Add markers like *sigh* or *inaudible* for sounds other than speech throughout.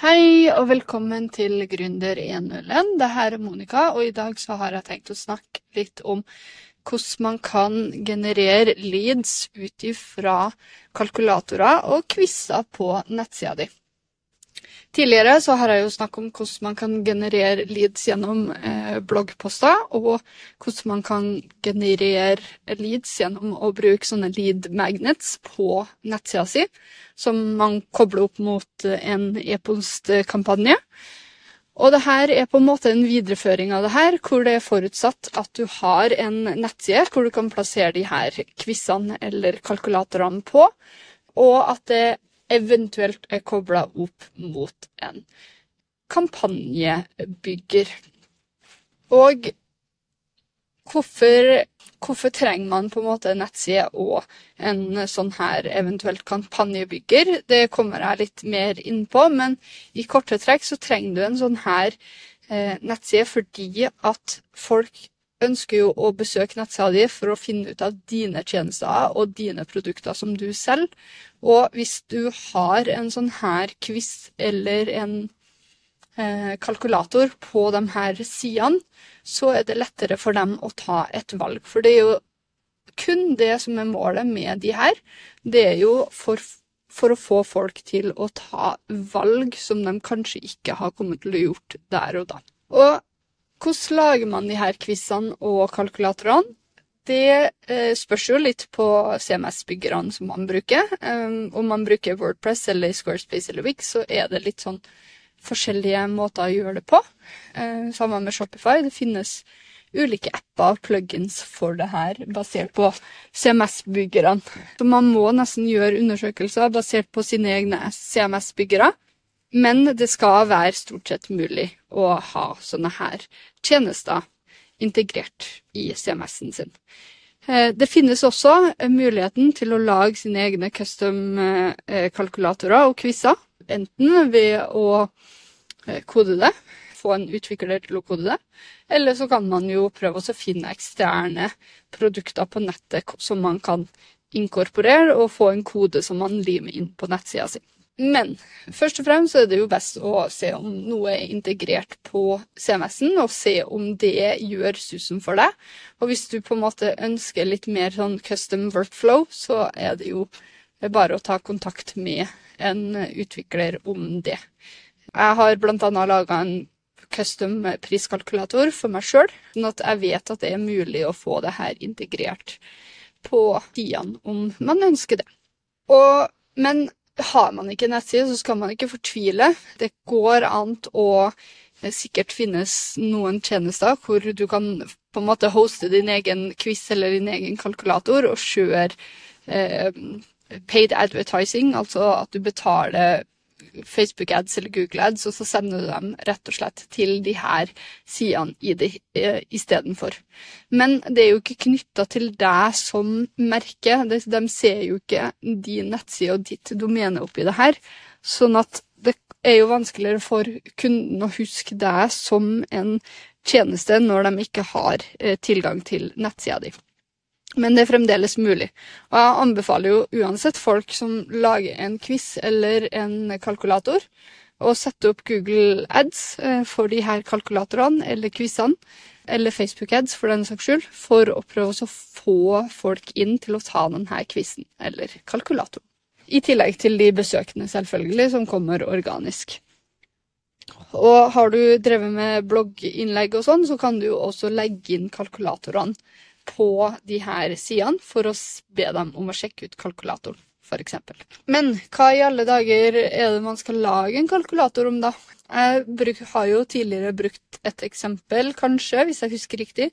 Hei og velkommen til Gründer 101. Det her er Monica, og i dag så har jeg tenkt å snakke litt om hvordan man kan generere leads ut ifra kalkulatorer og quizer på nettsida di. Tidligere så har jeg jo snakket om hvordan man kan generere leads gjennom eh, bloggposter, og hvordan man kan generere leads gjennom å bruke sånne lead magnets på nettsida si, som man kobler opp mot en e-postkampanje. Og det her er på en måte en videreføring av det her, hvor det er forutsatt at du har en nettside hvor du kan plassere de her quizene eller kalkulatorene på, og at det eventuelt er kobla opp mot en kampanjebygger. Og hvorfor, hvorfor, trenger man på en måte nettside og en sånn her eventuelt kampanjebygger? Det kommer jeg litt mer inn på, men i korte trekk så trenger du en sånn her eh, nettside fordi at folk ønsker jo å besøke nettsida di for å finne ut av dine tjenester og dine produkter som du selger. Og hvis du har en sånn her quiz eller en eh, kalkulator på de her sidene, så er det lettere for dem å ta et valg. For det er jo kun det som er målet med de her. Det er jo for, for å få folk til å ta valg som de kanskje ikke har kommet til å gjort der og da. Og hvordan lager man de her quizene og kalkulatorene? Det eh, spørs jo litt på CMS-byggerne som man bruker. Um, om man bruker Wordpress eller Squarespace eller Wix, så er det litt sånn forskjellige måter å gjøre det på. Uh, sammen med Shopify. Det finnes ulike apper og plugins for det her, basert på CMS-byggerne. Så man må nesten gjøre undersøkelser basert på sine egne CMS-byggere. Men det skal være stort sett mulig å ha sånne her tjenester integrert i CMS-en sin. Eh, det finnes også muligheten til å lage sine egne custom-kalkulatorer eh, og quizer. Enten ved å eh, kode det, få en utvikler til å kode det, eller så kan man jo prøve å finne eksterne produkter på nettet som man kan inkorporere, og få en kode som man limer inn på nettsida si. Men først og fremst er det jo best å se om noe er integrert på CMS-en, og se om det gjør susen for deg. Og hvis du på en måte ønsker litt mer sånn custom workflow, så er det jo bare å ta kontakt med en utvikler om det. Jeg har annet laga en custom priskalkulator for meg sjøl, sånn at jeg vet at det er mulig å få det her integrert på sidene om man ønsker det. Og, men har man ikke nettside, så skal man ikke fortvile. Det går an å eh, sikkert finnes noen tjenester hvor du kan på en måte hoste din egen quiz eller din egen kalkulator og kjøre eh, paid advertising, altså at du betaler Facebook ads eller Google ads, og så sender du dem rett og slett til de her sidene i det eh, istedenfor. Men det er jo ikke knytta til deg som merke. De, ser jo ikke din nettside og ditt domene oppi det her. Sånn at det er jo vanskeligere for kunden å huske deg som en tjeneste når de ikke har eh, tilgang til nettsida di. Men det er fremdeles mulig. Og jeg anbefaler jo uansett folk som lager en quiz eller en kalkulator, å sette opp Google ads eh, for de her kalkulatorene eller quizene, eller Facebook ads for den saks skyld, for å prøve å få folk inn til å ta denne quizen eller kalkulatoren. I tillegg til de besøkende, selvfølgelig, som kommer organisk. Og har du drevet med blogginnlegg og sånn, så kan du jo også legge inn kalkulatorene på de her sidene for å be dem om å sjekke ut kalkulatoren, f.eks. Men hva i alle dager er det man skal lage en kalkulator om, da? Jeg har jo tidligere brukt et eksempel, kanskje, hvis jeg husker riktig,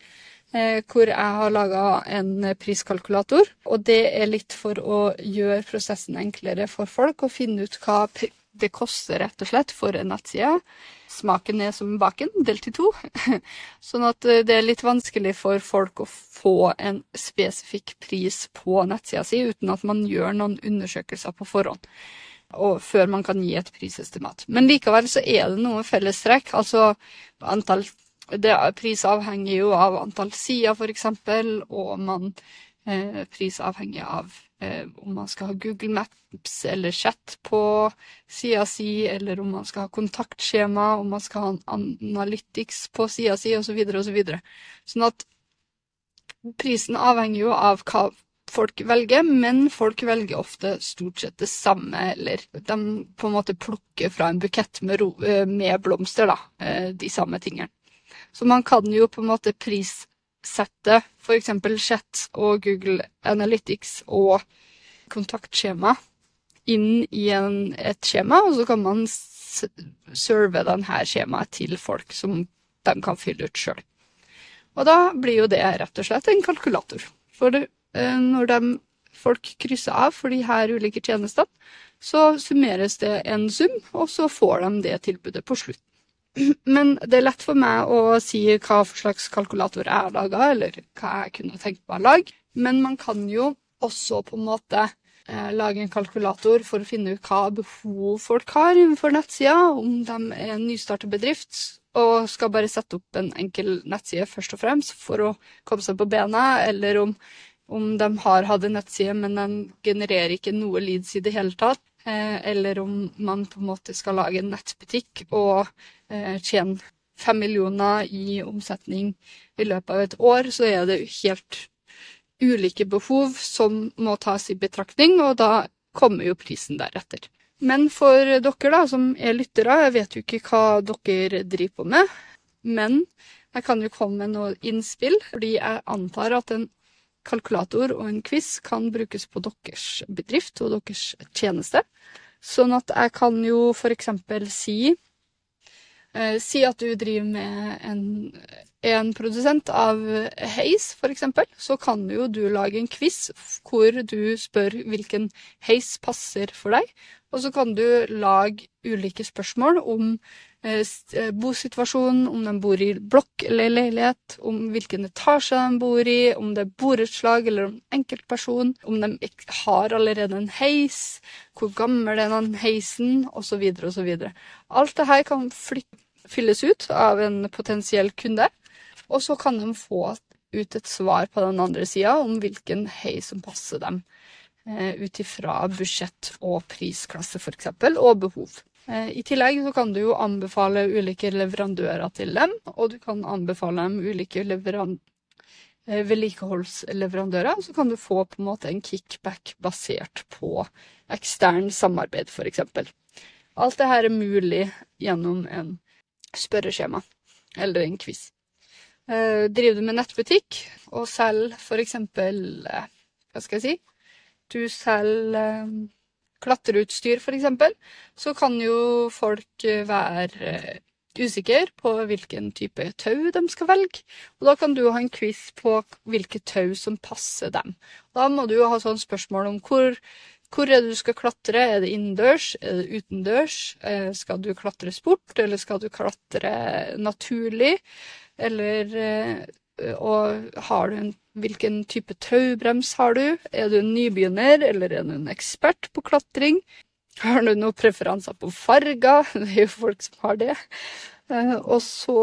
eh, hvor jeg har laga en priskalkulator. Og det er litt for å gjøre prosessen enklere for folk, og finne ut hva det koster rett og slett for en nettside. Smaken er som baken, delt i to. *laughs* Sånn at eh, det er litt vanskelig for folk å få en spesifikk pris på nettsida si uten at man gjør noen undersøkelser på forhånd. Og før man kan gi et prisestimat. Men likevel så er det noen fellestrekk. Altså antall Pris avhenger jo av antall sider, f.eks., og man eh, pris avhengig av eh, om man skal ha Google Maps eller chat på sida si, eller om man skal ha kontaktskjema, om man skal ha Analytics på sida si, osv., osv. Så sånn at prisen avhenger jo av hva folk velger, men folk velger ofte stort sett det samme, eller de på en måte plukker fra en bukett med, ro, eh, med blomster, da, eh, de samme tingene. Så man kan jo på en måte prissette f.eks. chat og Google Analytics og kontaktskjema inn i en, et skjema, og så kan man serve denne skjemaet til folk som de kan fylle ut sjøl. Og da blir jo det rett og slett en kalkulator. For det, eh, når de, folk krysser av for de her ulike tjenestene, så summeres det en sum, og så får de det tilbudet på slutt. Men det er lett for meg å si hva for slags kalkulator jeg har laga, eller hva jeg kunne tenkt meg å lage. Men man kan jo også på en måte eh, lage en kalkulator for å finne ut hva behov folk har innenfor nettsida, om de er en nystartet bedrift og skal bare sette opp en enkel nettside først og fremst for å komme seg på bena, eller om, om de har hatt en nettside, men den genererer ikke noe leads i det hele tatt. Eh, eller om man på en måte skal lage en nettbutikk og eh, tjene fem millioner i omsetning i løpet av et år, så er det helt ulike behov som må tas i betraktning, og da kommer jo prisen deretter. Men for dere da, som er lyttere, jeg vet jo ikke hva dere driver på med, men jeg kan jo komme med noe innspill, fordi jeg antar at en kalkulator og en quiz kan brukes på deres bedrift og deres tjeneste. Sånn at jeg kan jo eksempel si eh, Si at du driver med en, en produsent av heis, eksempel. Så kan jo du lage en quiz hvor du spør hvilken heis passer for deg. Og så kan du lage ulike spørsmål om Eh, eh, bosituasjonen, om de bor i blokk eller leilighet, om hvilken etasje de bor i, om det er borettslag eller om enkeltperson, om de har allerede en heis, hvor gammel er den heisen, osv., osv. Alt dette kan fylles ut av en potensiell kunde, og så kan de få ut et svar på den andre sida om hvilken heis som passer dem, eh, ut ifra budsjett og prisklasse, f.eks., og behov. Eh, I tillegg så kan du jo anbefale ulike leverandører til dem, og du kan anbefale dem ulike eh, vedlikeholdsleverandører. Så kan du få på en måte en kickback basert på ekstern samarbeid, f.eks. Alt dette er mulig gjennom en spørreskjema eller en quiz. Eh, driver du med nettbutikk og selger f.eks. Hva skal jeg si? Du selger klatreutstyr, f.eks., så kan jo folk eh, være eh, usikre på hvilken type tau de skal velge. Og da kan du ha en quiz på hvilke tau som passer dem. Da må du ha sånn spørsmål om hvor, hvor er det du skal klatre? Er det innendørs? Er det utendørs? Eh, skal du klatre sport, eller skal du klatre naturlig? Eller Og har du en Hvilken type taubrems har du? Er du en nybegynner, eller er du en ekspert på klatring? Har du noen preferanser på farger? *laughs* Det er jo folk som har det. Eh, og så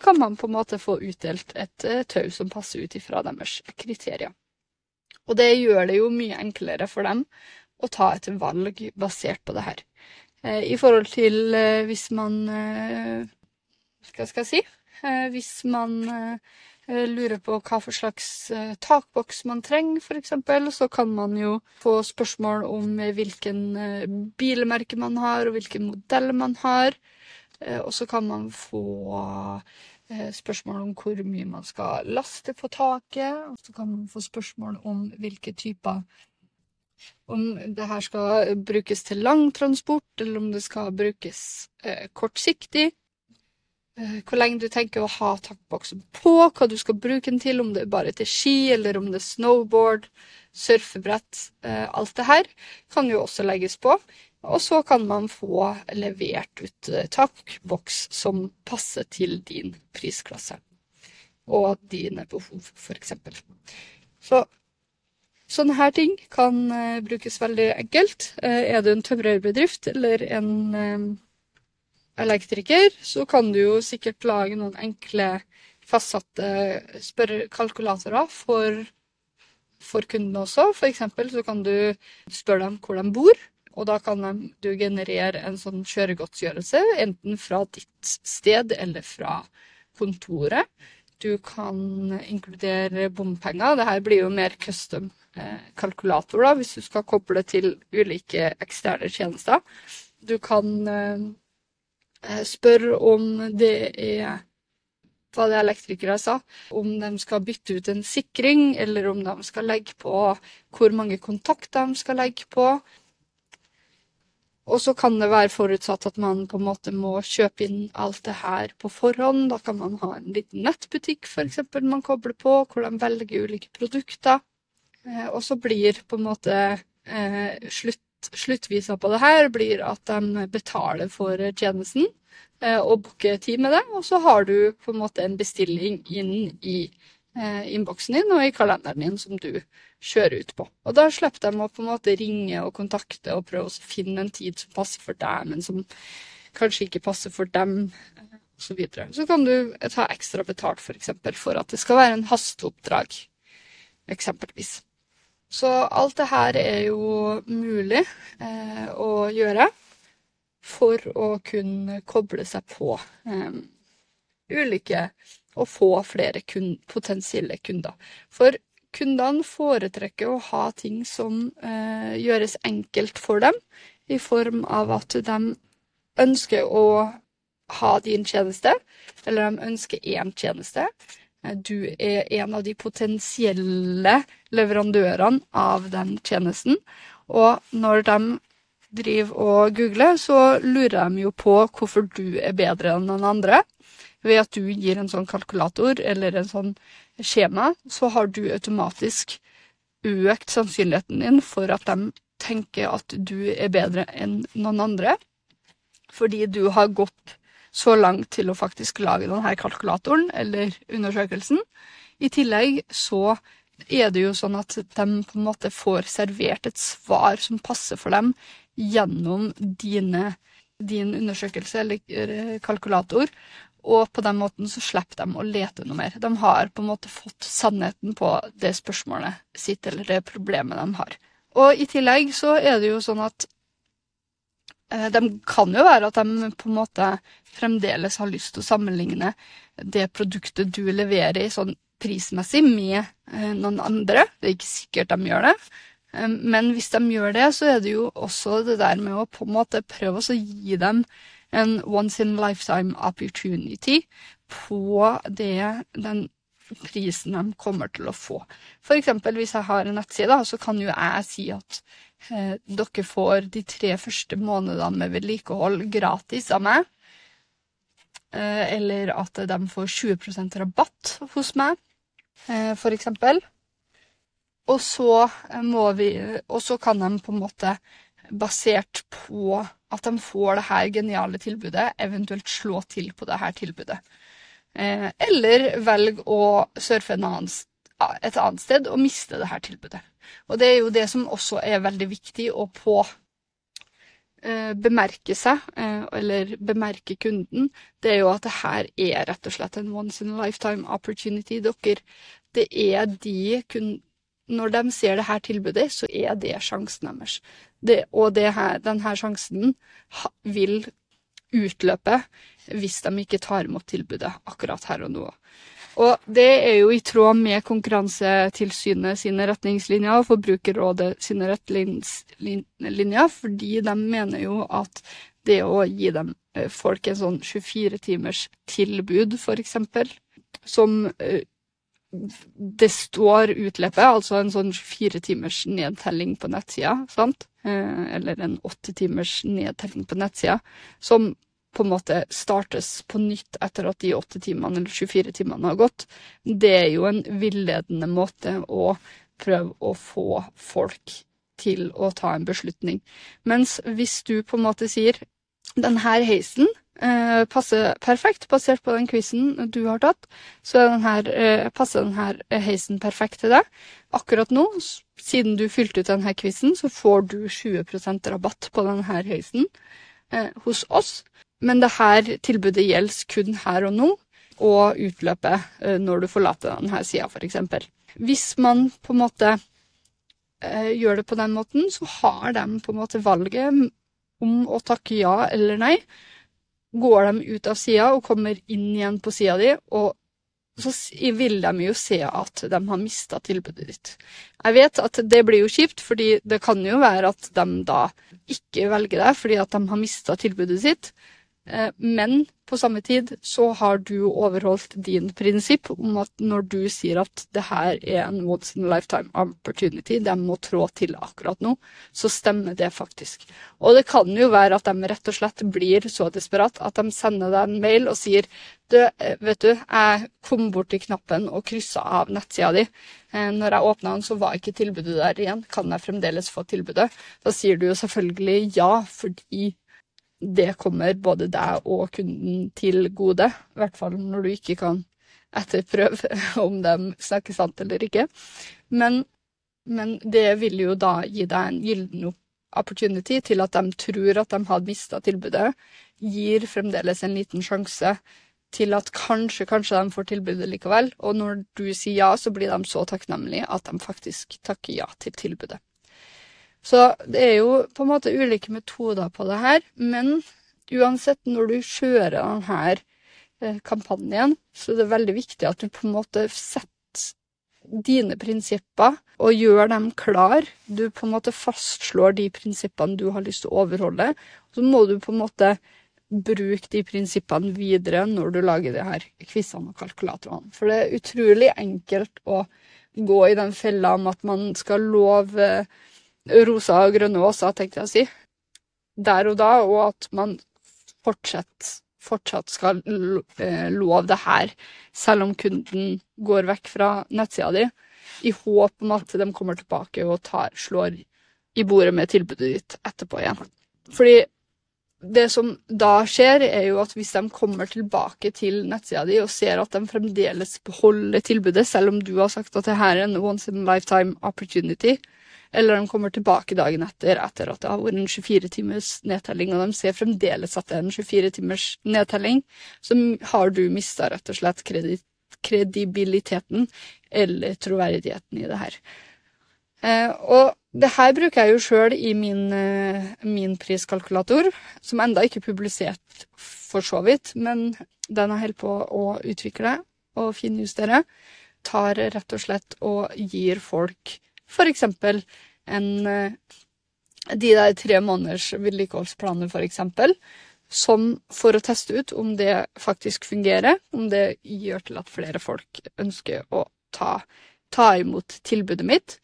kan man på en måte få utdelt et eh, tau som passer ut ifra deres kriterier. Og det gjør det jo mye enklere for dem å ta et valg basert på det her. Eh, I forhold til hvis man Hva skal jeg si? Hvis man lurer på hva for slags eh, takboks man trenger, f.eks., så kan man jo få spørsmål om hvilken eh, bilmerke man har, og hvilken modell man har. Og så kan man få spørsmål om hvor mye man skal laste på taket. Og så kan man få spørsmål om hvilke typer Om det her skal brukes til langtransport, eller om det skal brukes kortsiktig. Eh, hvor lenge du tenker å ha takkboksen på, hva du skal bruke den til, om det er bare til ski, eller om det er snowboard, surfebrett. Eh, alt det her kan jo også legges på. Og så kan man få levert ut eh, takkboks som passer til din prisklasse og dine behov, f.eks. Så sånne her ting kan brukes veldig enkelt. Er du en tømrerbedrift eller en elektriker, så kan du jo sikkert lage noen enkle fastsatte kalkulatorer for for kundene også. Eksempel så kan du spørre dem hvor de bor, og da kan du generere en sånn kjøregodtgjørelse, enten fra ditt sted eller fra kontoret. Du kan inkludere bompenger. Dette blir jo mer custom eh, kalkulator da, hvis du skal koble til ulike eksterne tjenester. Du kan eh, eh, om det er hva det elektrikere sa, om de skal bytte ut en sikring, eller om de skal legge på hvor mange kontakter de skal legge på. Og så kan det være forutsatt at man på en måte må kjøpe inn alt det her på forhånd. Da kan man ha en liten nettbutikk eksempel, man kobler på, hvor de velger ulike produkter. Eh, og så blir på en måte eh, slutt, sluttvisa på det her blir at de betaler for tjenesten eh, og booker tid med det. Og så har du på en måte en bestilling inn i eh, innboksen din og i kalenderen din som du kjører ut på. Og da slipper de å på en måte ringe og kontakte og prøve å finne en tid som passer for deg, men som kanskje ikke passer for dem, osv. Så, så kan du ta ekstra betalt for, eksempel, for at det skal være en hasteoppdrag, eksempelvis. Så alt det her er jo mulig eh, å gjøre for å kunne koble seg på eh, ulike og få flere kun, potensielle kunder. For kundene foretrekker å ha ting som eh, gjøres enkelt for dem, i form av at de ønsker å ha din tjeneste, eller de ønsker én tjeneste. Eh, du er en av de potensielle leverandørene av den tjenesten. Og når de driver og googler, så lurer de jo på hvorfor du er bedre enn noen andre. Ved at du gir en sånn kalkulator eller en sånn skjema, så har du automatisk økt sannsynligheten din for at de tenker at du er bedre enn noen andre. Fordi du har gått så langt til å faktisk lage denne kalkulatoren eller undersøkelsen. I tillegg så er det jo sånn at de på en måte får servert et svar som passer for dem gjennom dine, din undersøkelse eller kalkulator, og på den måten så slipper de å lete noe mer. De har på en måte fått sannheten på det spørsmålet sitt, eller det problemet de har. Og i tillegg så er det jo sånn at eh, de kan jo være at de på en måte fremdeles har lyst til å sammenligne det produktet du leverer sånn prismessig med eh, noen andre. Det er ikke sikkert de gjør det. Eh, men hvis de gjør det, så er det jo også det der med å på en måte prøve å gi dem en once in lifetime opportunity på det, den prisen de kommer til å få. For eksempel hvis jeg har en nettside, så kan jo jeg si at eh, dere får de tre første månedene med vedlikehold gratis av meg. Eh, eller at de får 20% rabatt hos meg, eh, for eksempel. Og så, eh, vi, og så kan de på en måte basert på at de får det her geniale tilbudet, eventuelt slå til på det her tilbudet. Eh, eller velge å surfe et annet sted og miste det her tilbudet. Og det er jo det som også er veldig viktig å på eh, bemerke seg, eh, eller bemerke kunden, det er jo at det her er rett og slett en once in a lifetime opportunity. Dere, det er de kun, Når de ser det her tilbudet, så er det sjansen deres. Det, og det her, denne sjansen vil utløpe hvis de ikke tar imot tilbudet akkurat her og nå. Og det er jo i tråd med Konkurransetilsynet sine retningslinjer og Forbrukerrådet sine retningslinjer, fordi de mener jo at det å gi dem eh, folk en sånn 24 timers tilbud, for eksempel, som eh, det står utløpet, altså en sånn 24 timers nedtelling på nettsida, sant? Eh, eller en åtte timers nedtelling på nettsida, som på en måte startes på nytt etter at de åtte timene eller 24 timene har gått, det er jo en villedende måte å prøve å få folk til å ta en beslutning. Mens hvis du på en måte sier denne heisen eh, passer perfekt, basert på den quizen du har tatt, så denne, eh, passer denne heisen perfekt til deg. Akkurat nå siden du fylte ut denne quizen, så får du 20% rabatt på denne heisen eh, hos oss. Men dette tilbudet gjelder kun her og nå, og utløpet eh, når du forlater denne sida, f.eks. Hvis man på en måte eh, gjør det på den måten, så har de på en måte valget om å takke ja eller nei. Går de ut av sida og kommer inn igjen på sida di, og så vil de jo se at de har mista tilbudet ditt. Jeg vet at det blir jo kjipt, fordi det kan jo være at de da ikke velger deg fordi at de har mista tilbudet sitt. Eh, men på samme tid så har du overholdt din prinsipp om at når du sier at det her er en once in a lifetime opportunity, de må trå til akkurat nå, så stemmer det faktisk. Og det kan jo være at de rett og slett blir så desperat at de sender deg en mail og sier du, eh, vet du, jeg kom bort til knappen og kryssa av nettsida di. Eh, når jeg åpna den, så var ikke tilbudet der igjen. Kan jeg fremdeles få tilbudet? Da sier du jo selvfølgelig ja, fordi det kommer både deg og kunden til gode. I hvert fall når du ikke kan etterprøve *laughs* om de snakker sant eller ikke. Men, men det vil jo da gi deg en gyllen opportunity til at de tror at de hadde mista tilbudet, gir fremdeles en liten sjanse til at kanskje, kanskje de får tilbudet likevel. Og når du sier ja, så blir de så takknemlige at de faktisk takker ja til tilbudet. Så det er jo på en måte ulike metoder på det her, men uansett, når du kjører denne eh, kampanjen, så er det veldig viktig at du på en måte setter dine prinsipper og gjør dem klar. Du på en måte fastslår de prinsippene du har lyst til å overholde. Så må du på en måte bruke de prinsippene videre når du lager de her quizene og kalkulatorene. For det er utrolig enkelt å gå i den fella om at man skal love rosa og grønne åser, tenkte jeg å si, der og da, og at man fortsatt, fortsatt skal eh, love det her, selv om kunden går vekk fra nettsida di, i håp om at de kommer tilbake og tar, slår i bordet med tilbudet ditt etterpå igjen. Fordi det som da skjer, er jo at hvis de kommer tilbake til nettsida di og ser at de fremdeles beholder tilbudet, selv om du har sagt at det her er en once in a lifetime opportunity, eller de kommer tilbake dagen etter etter at det har vært en 24 timers nedtelling, og de ser fremdeles at det er en 24 timers nedtelling, så har du mista rett og slett kredibiliteten eller troverdigheten i det her. Eh, og det her bruker jeg jo sjøl i min, eh, min, priskalkulator, som enda ikke er publisert for så vidt, men den jeg holder på å utvikle og finjustere, tar rett og slett og gir folk for eksempel eh, De der tre måneders vedlikeholdsplaner, for eksempel. Som for å teste ut om det faktisk fungerer, om det gjør til at flere folk ønsker å ta, ta imot tilbudet mitt.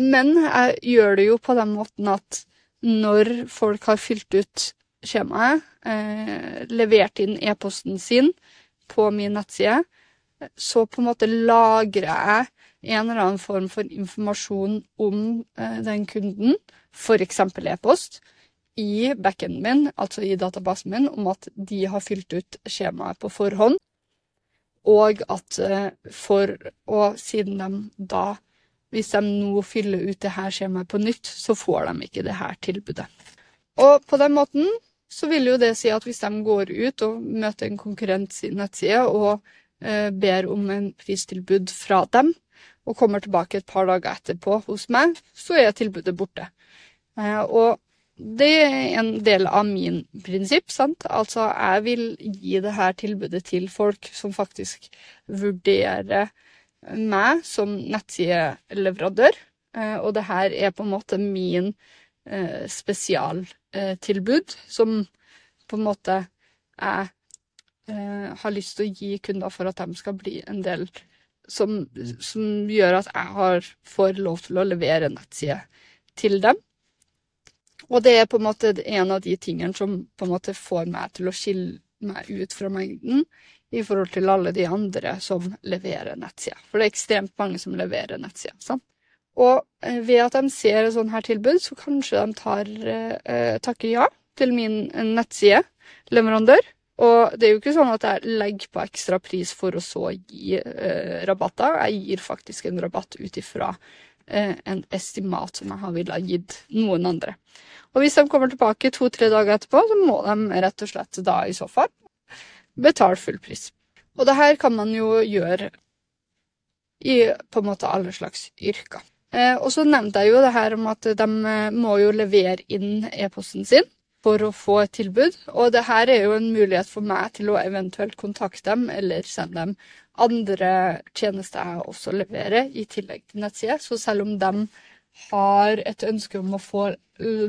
Men jeg gjør det jo på den måten at når folk har fylt ut skjemaet, eh, levert inn e-posten sin på min nettside, så på en måte lagrer jeg en eller annen form for informasjon om eh, den kunden, f.eks. e-post, i backenden min, altså i databasen min, om at de har fylt ut skjemaet på forhånd, og at eh, for Og siden de da Hvis de nå fyller ut det her skjemaet på nytt, så får de ikke det her tilbudet. Og på den måten så vil jo det si at hvis de går ut og møter en konkurrent sin nettside og eh, ber om en pristilbud fra dem, og kommer tilbake et par dager etterpå hos meg, så er tilbudet borte. Eh, og det er en del av min prinsipp, sant. Altså, jeg vil gi dette tilbudet til folk som faktisk vurderer meg som nettsideeleverandør. Eh, og det er på en måte min eh, spesialtilbud, som på en måte jeg har lyst til å gi kunder for at de skal bli en del som, som, gjør at jeg har, får lov til å levere nettside til dem. Og det er på en måte en av de tingene som på en måte får meg til å skille meg ut fra mengden i forhold til alle de andre som leverer nettsider. For det er ekstremt mange som leverer nettsider. Sant? Og eh, ved at de ser et sånt her tilbud, så kanskje de tar, eh, takker ja til min nettside, leverandør, og det er jo ikke sånn at jeg legger på ekstra pris for å så gi eh, rabatter. Jeg gir faktisk en rabatt ut ifra eh, en estimat som jeg har ville gitt noen andre. Og hvis de kommer tilbake to-tre dager etterpå, så må de rett og slett da i så fall betale full pris. Og det her kan man jo gjøre i på en måte alle slags yrker. Eh, og så nevnte jeg jo det her om at de eh, må jo levere inn e-posten sin for å få et tilbud. Og det her er jo en mulighet for meg til å eventuelt kontakte dem eller sende dem andre tjenester jeg også leverer, i tillegg til nettside. Så selv om de har et ønske om å få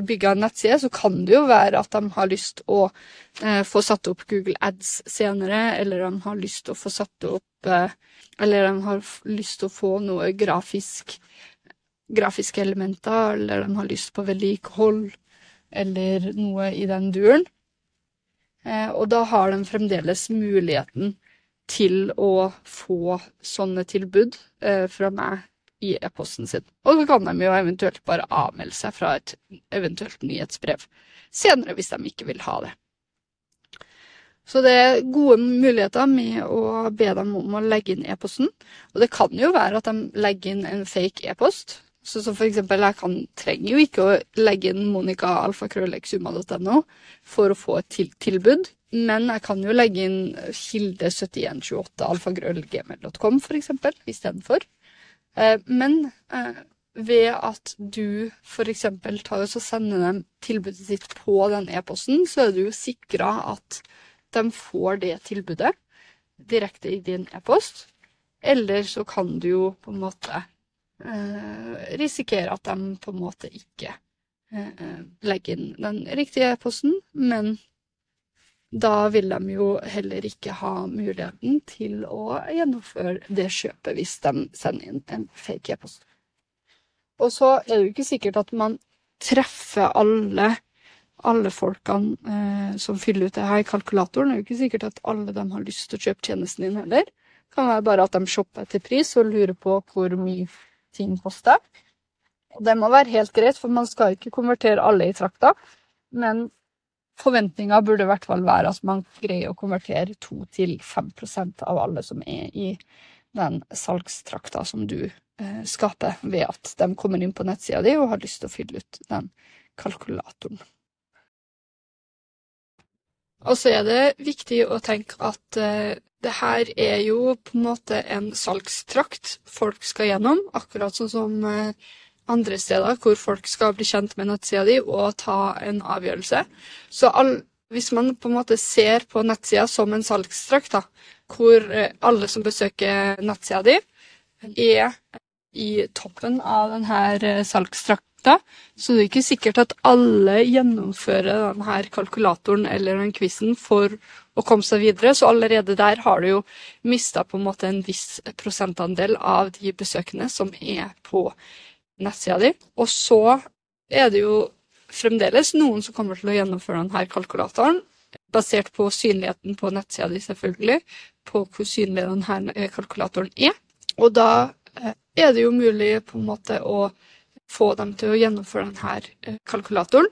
bygga en nettside, så kan det jo være at de har lyst å eh, få satt opp Google Ads senere, eller de har lyst å få satt opp eh, Eller de har lyst til å få noe grafisk grafiske elementer, eller de har lyst på vedlikehold, eller noe i den duren. Eh, og da har de fremdeles muligheten til å få sånne tilbud eh, fra meg i e-posten sin. Og så kan de jo eventuelt bare avmelde seg fra et eventuelt nyhetsbrev senere hvis de ikke vil ha det. Så det er gode muligheter med å be dem om å legge inn e-posten. Og det kan jo være at de legger inn en fake e-post. Så, så for eksempel, jeg kan, trenger jo ikke å legge inn monica.alfakrøllexuma.no for å få et til tilbud. Men jeg kan jo legge inn kilde7128 alfagrøllgmail.com for eksempel, istedenfor. Eh, men eh, ved at du f.eks. tar og sender dem tilbudet sitt på den e-posten, så er du jo sikra at de får det tilbudet direkte i din e-post. Eller så kan du jo på en måte risikere at de på en måte ikke eh, legger inn den riktige e-posten, men da vil de jo heller ikke ha muligheten til å gjennomføre det kjøpet hvis de sender inn en fake e-post. Og så er det jo ikke sikkert at man treffer alle, alle folkene eh, som fyller ut det her i kalkulatoren. Det er jo ikke sikkert at alle de har lyst til å kjøpe tjenesten din heller. Det kan være bare at de shopper etter pris og lurer på hvor mye ting koster. Og det må være helt greit, for man skal ikke konvertere alle i trakta. Men Forventninga burde i hvert fall være at man greier å konvertere 2-5% av alle som er i den salgstrakta som du eh, skaper, ved at de kommer inn på nettsida di og har lyst til å fylle ut den kalkulatoren. Og så er det viktig å tenke at eh, det her er jo på en måte en salgstrakt folk skal gjennom, akkurat sånn som eh, andre steder hvor folk skal bli kjent med nettsida di og ta en avgjørelse. Så all, hvis man på en måte ser på nettsida som en salgstrakt, da, hvor eh, alle som besøker nettsida di, er i toppen av denne eh, salgstrakta, så det er ikke sikkert at alle gjennomfører denne kalkulatoren eller den quizen for å komme seg videre. Så allerede der har du jo mista på en måte en viss prosentandel av de besøkende som er på nettsida di. Og så er det jo fremdeles noen som kommer til å gjennomføre denne kalkulatoren, basert på synligheten på nettsida di, selvfølgelig, på hvor synlig denne kalkulatoren er. Og da eh, er det jo mulig på en måte å få dem til å gjennomføre denne eh, kalkulatoren.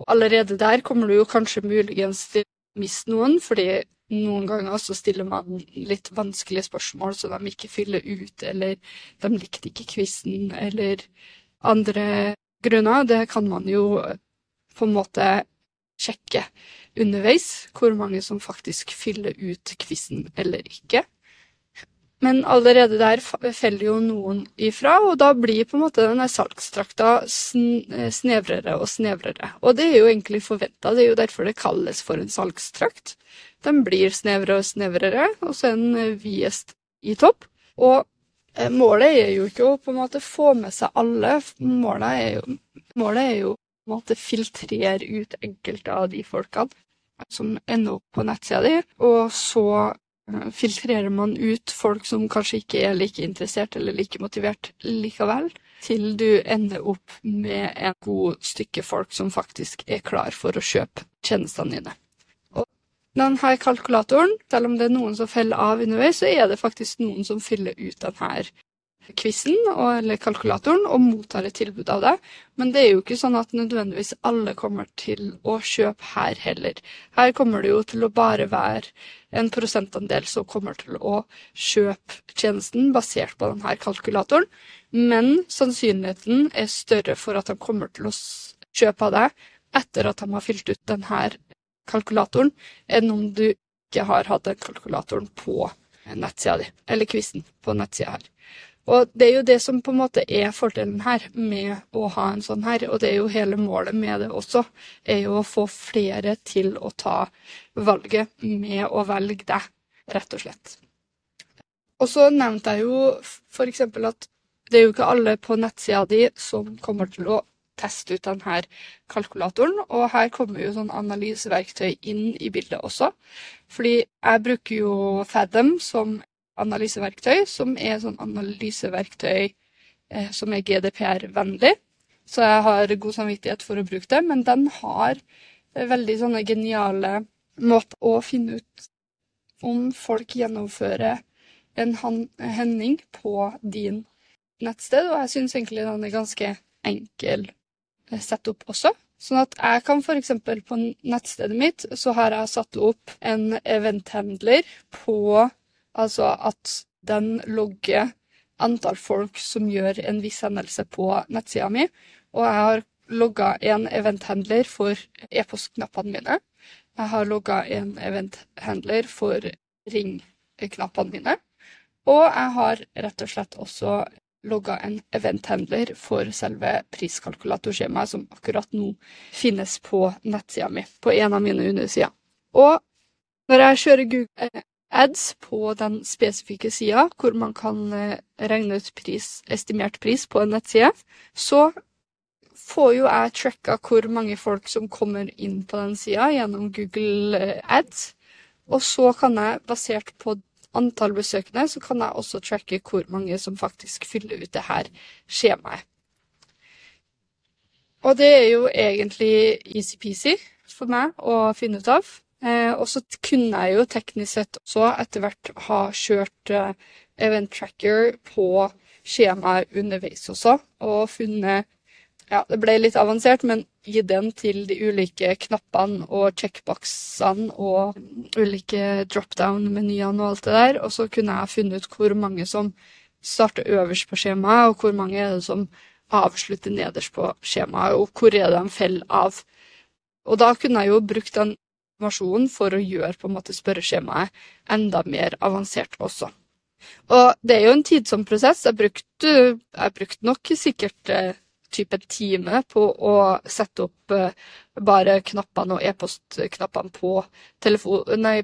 Og allerede der kommer du jo kanskje muligens til å miste noen, fordi noen ganger så stiller man litt vanskelige spørsmål så de ikke fyller ut, eller de likte ikke quizen, eller andre grunner. Det kan man jo på en måte sjekke underveis, hvor mange som faktisk fyller ut quizen eller ikke. Men allerede der faller jo noen ifra, og da blir på en måte denne salgstrakta snevrere og snevrere. Og det er jo egentlig forventa, det er jo derfor det kalles for en salgstrakt. Den blir snevrere og snevrere, og så er den videst i topp. Og eh, målet er jo ikke å på en måte få med seg alle, målet er jo, målet er jo på en måte filtrere ut enkelte av de folkene som ender opp på nettsida di, og så Eh, filtrerer man ut folk som kanskje ikke er like interessert eller like motivert likevel, til du ender opp med en god stykke folk som faktisk er klar for å kjøpe tjenestene dine. Og denne kalkulatoren, selv om det er noen som feller av underveis, så er det faktisk noen som fyller ut denne quizen eller kalkulatoren og mottar et tilbud av det. Men det er jo ikke sånn at nødvendigvis alle kommer til å kjøpe her heller. Her kommer det jo til å bare være en prosentandel som kommer til å kjøpe tjenesten basert på denne kalkulatoren. Men sannsynligheten er større for at de kommer til å kjøpe av det etter at de har fylt ut denne kalkulatoren, enn om du ikke har hatt den kalkulatoren på nettsida di, eller quizen på nettsida her. Og det er jo det som på en måte er fordelen her med å ha en sånn her, og det er jo hele målet med det også, er jo å få flere til å ta valget med å velge deg, rett og slett. Og så nevnte jeg jo eksempel at det er jo ikke alle på nettsida di som kommer til å teste ut denne kalkulatoren, og her kommer jo sånn analyseverktøy inn i bildet også. Fordi jeg bruker jo Fathom som analyseverktøy, som er sånn analyseverktøy eh, som er GDPR-vennlig. Så jeg har god samvittighet for å bruke det, men den har eh, veldig sånne geniale måter å finne ut om folk gjennomfører en hending på din nettsted, og jeg syns egentlig den er ganske enkel sett opp også. Sånn at jeg kan f.eks. på nettstedet mitt så har jeg satt opp en eventhandler på Altså at den logger antall folk som gjør en viss hendelse på nettsida mi. Og jeg har logga en eventhandler for e-postknappene mine. Jeg har logga en eventhandler for ringknappene mine. Og jeg har rett og slett også logga en eventhandler for selve priskalkulatorskjemaet, som akkurat nå finnes på nettsida mi, på en av mine undersider. Og når jeg kjører Google ads på den spesifikke sida, hvor man kan eh, regne ut pris, estimert pris på en nettside, så får jo jeg tracka hvor mange folk som kommer inn på den sida gjennom Google eh, ads. Og så kan jeg, basert på antall besøkende, så kan jeg også tracke hvor mange som faktisk fyller ut det her skjemaet. Og det er jo egentlig easy-peasy for meg å finne ut av. Eh, og så kunne jeg jo teknisk sett også etter hvert ha kjørt eh, event tracker på skjemaet underveis også, og funnet Ja, det ble litt avansert, men gi den til de ulike knappene og checkboxene og ulike dropdown-menyene og alt det der, og så kunne jeg funnet ut hvor mange som starter øverst på skjemaet, og hvor mange er det som avslutter nederst på skjemaet, og hvor er det de faller av. Og da kunne jeg jo brukt den informasjon for å gjøre på en måte spørreskjemaet enda mer avansert også. Og det er jo en tidsom prosess. Jeg brukte, jeg brukte nok sikkert eh, type en time på å sette opp eh, bare knappene og e-postknappene på,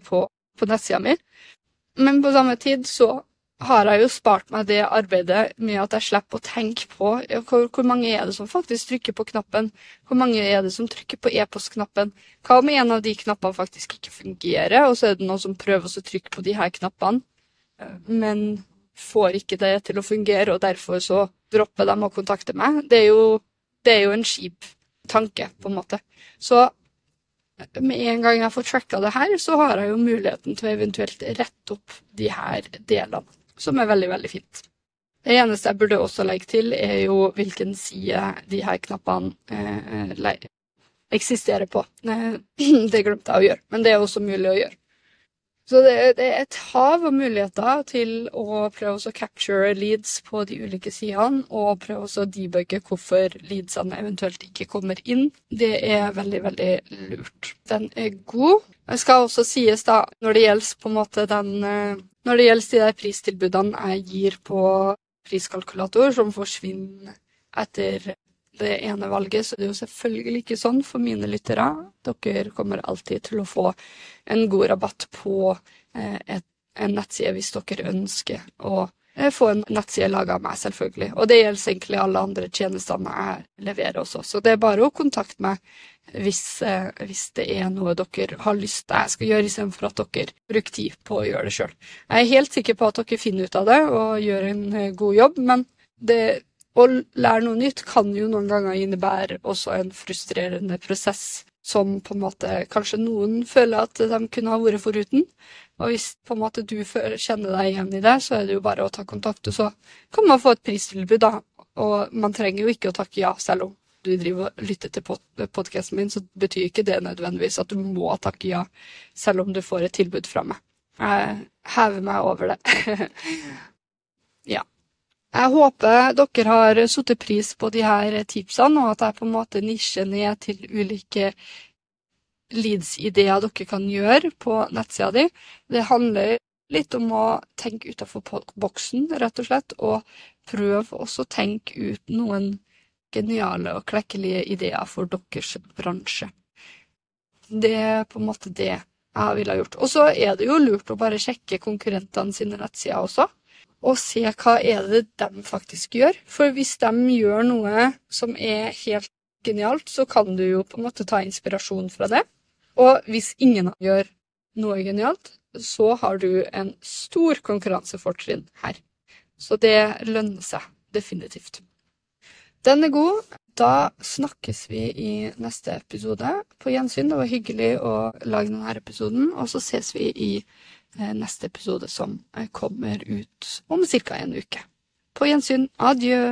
på, på nettsida mi. Men på samme tid så har jeg jo spart meg det arbeidet med at jeg slipper å tenke på hvor, hvor, mange er det som faktisk trykker på knappen, hvor mange er det som trykker på e-postknappen, hva om en av de knappene faktisk ikke fungerer, og så er det noen som prøver å trykke på de her knappene, eh, men får ikke det til å fungere, og derfor så dropper de å kontakte meg. Det er jo, det er jo en kjip tanke, på en måte. Så med en gang jeg får tracka det her, så har jeg jo muligheten til å eventuelt rette opp de her delene som er veldig, veldig fint. Det eneste jeg burde også legge til, er jo hvilken side de her knappene eh, eksisterer på. *clears throat* Det glemte jeg å gjøre, men det er også mulig å gjøre. Så det, det, er et hav av muligheter til å prøve å capture leads på de ulike sidene, og prøve å debugge hvorfor leadsene eventuelt ikke kommer inn. Det er veldig, veldig lurt. Den er god. Det skal også sies, da, når det gjelder på en måte den eh, Når det gjelder de der pristilbudene jeg gir på priskalkulator, som forsvinner etter det ene valget, så det er jo selvfølgelig ikke sånn for mine lyttere. Dere kommer alltid til å få en god rabatt på eh, et, en nettside hvis dere ønsker å eh, få en nettside laga av meg, selvfølgelig. Og det gjelder egentlig alle andre tjenestene jeg leverer også. Så det er bare å kontakte meg hvis, eh, hvis det er noe dere har lyst til jeg skal gjøre, istedenfor at dere bruker tid på å gjøre det sjøl. Jeg er helt sikker på at dere finner ut av det og gjør en god jobb, men det å lære noe nytt kan jo noen ganger innebære også en frustrerende prosess som på en måte kanskje noen føler at de kunne ha vært foruten. Og hvis på en måte du kjenner deg igjen i det, så er det jo bare å ta kontakt, og så kan man få et pristilbud, da. Og man trenger jo ikke å takke ja, selv om du driver og lytter til podkasten min, så betyr ikke det nødvendigvis at du må takke ja, selv om du får et tilbud fra meg. Jeg hever meg over det. *laughs* ja. Jeg håper dere har satt pris på de her tipsene, og at jeg på en måte nisjer ned til ulike leads-ideer dere kan gjøre på nettsida di. Det handler litt om å tenke utafor boksen, rett og slett, og prøve også å tenke ut noen geniale og klekkelige ideer for deres bransje. Det er på en måte det jeg ville ha gjort. Og så er det jo lurt å bare sjekke konkurrentene sine nettsider også, og se hva er det de faktisk gjør. For hvis de gjør noe som er helt genialt, så kan du jo på en måte ta inspirasjon fra det. Og hvis ingen gjør noe genialt, så har du en stor konkurransefortrinn her. Så det lønner seg definitivt. Den er god. Da snakkes vi i neste episode. På gjensyn. Det var hyggelig å lage denne episoden. Og så ses vi i eh, neste episode, som kommer ut om ca. en uke. På gjensyn. Adjø.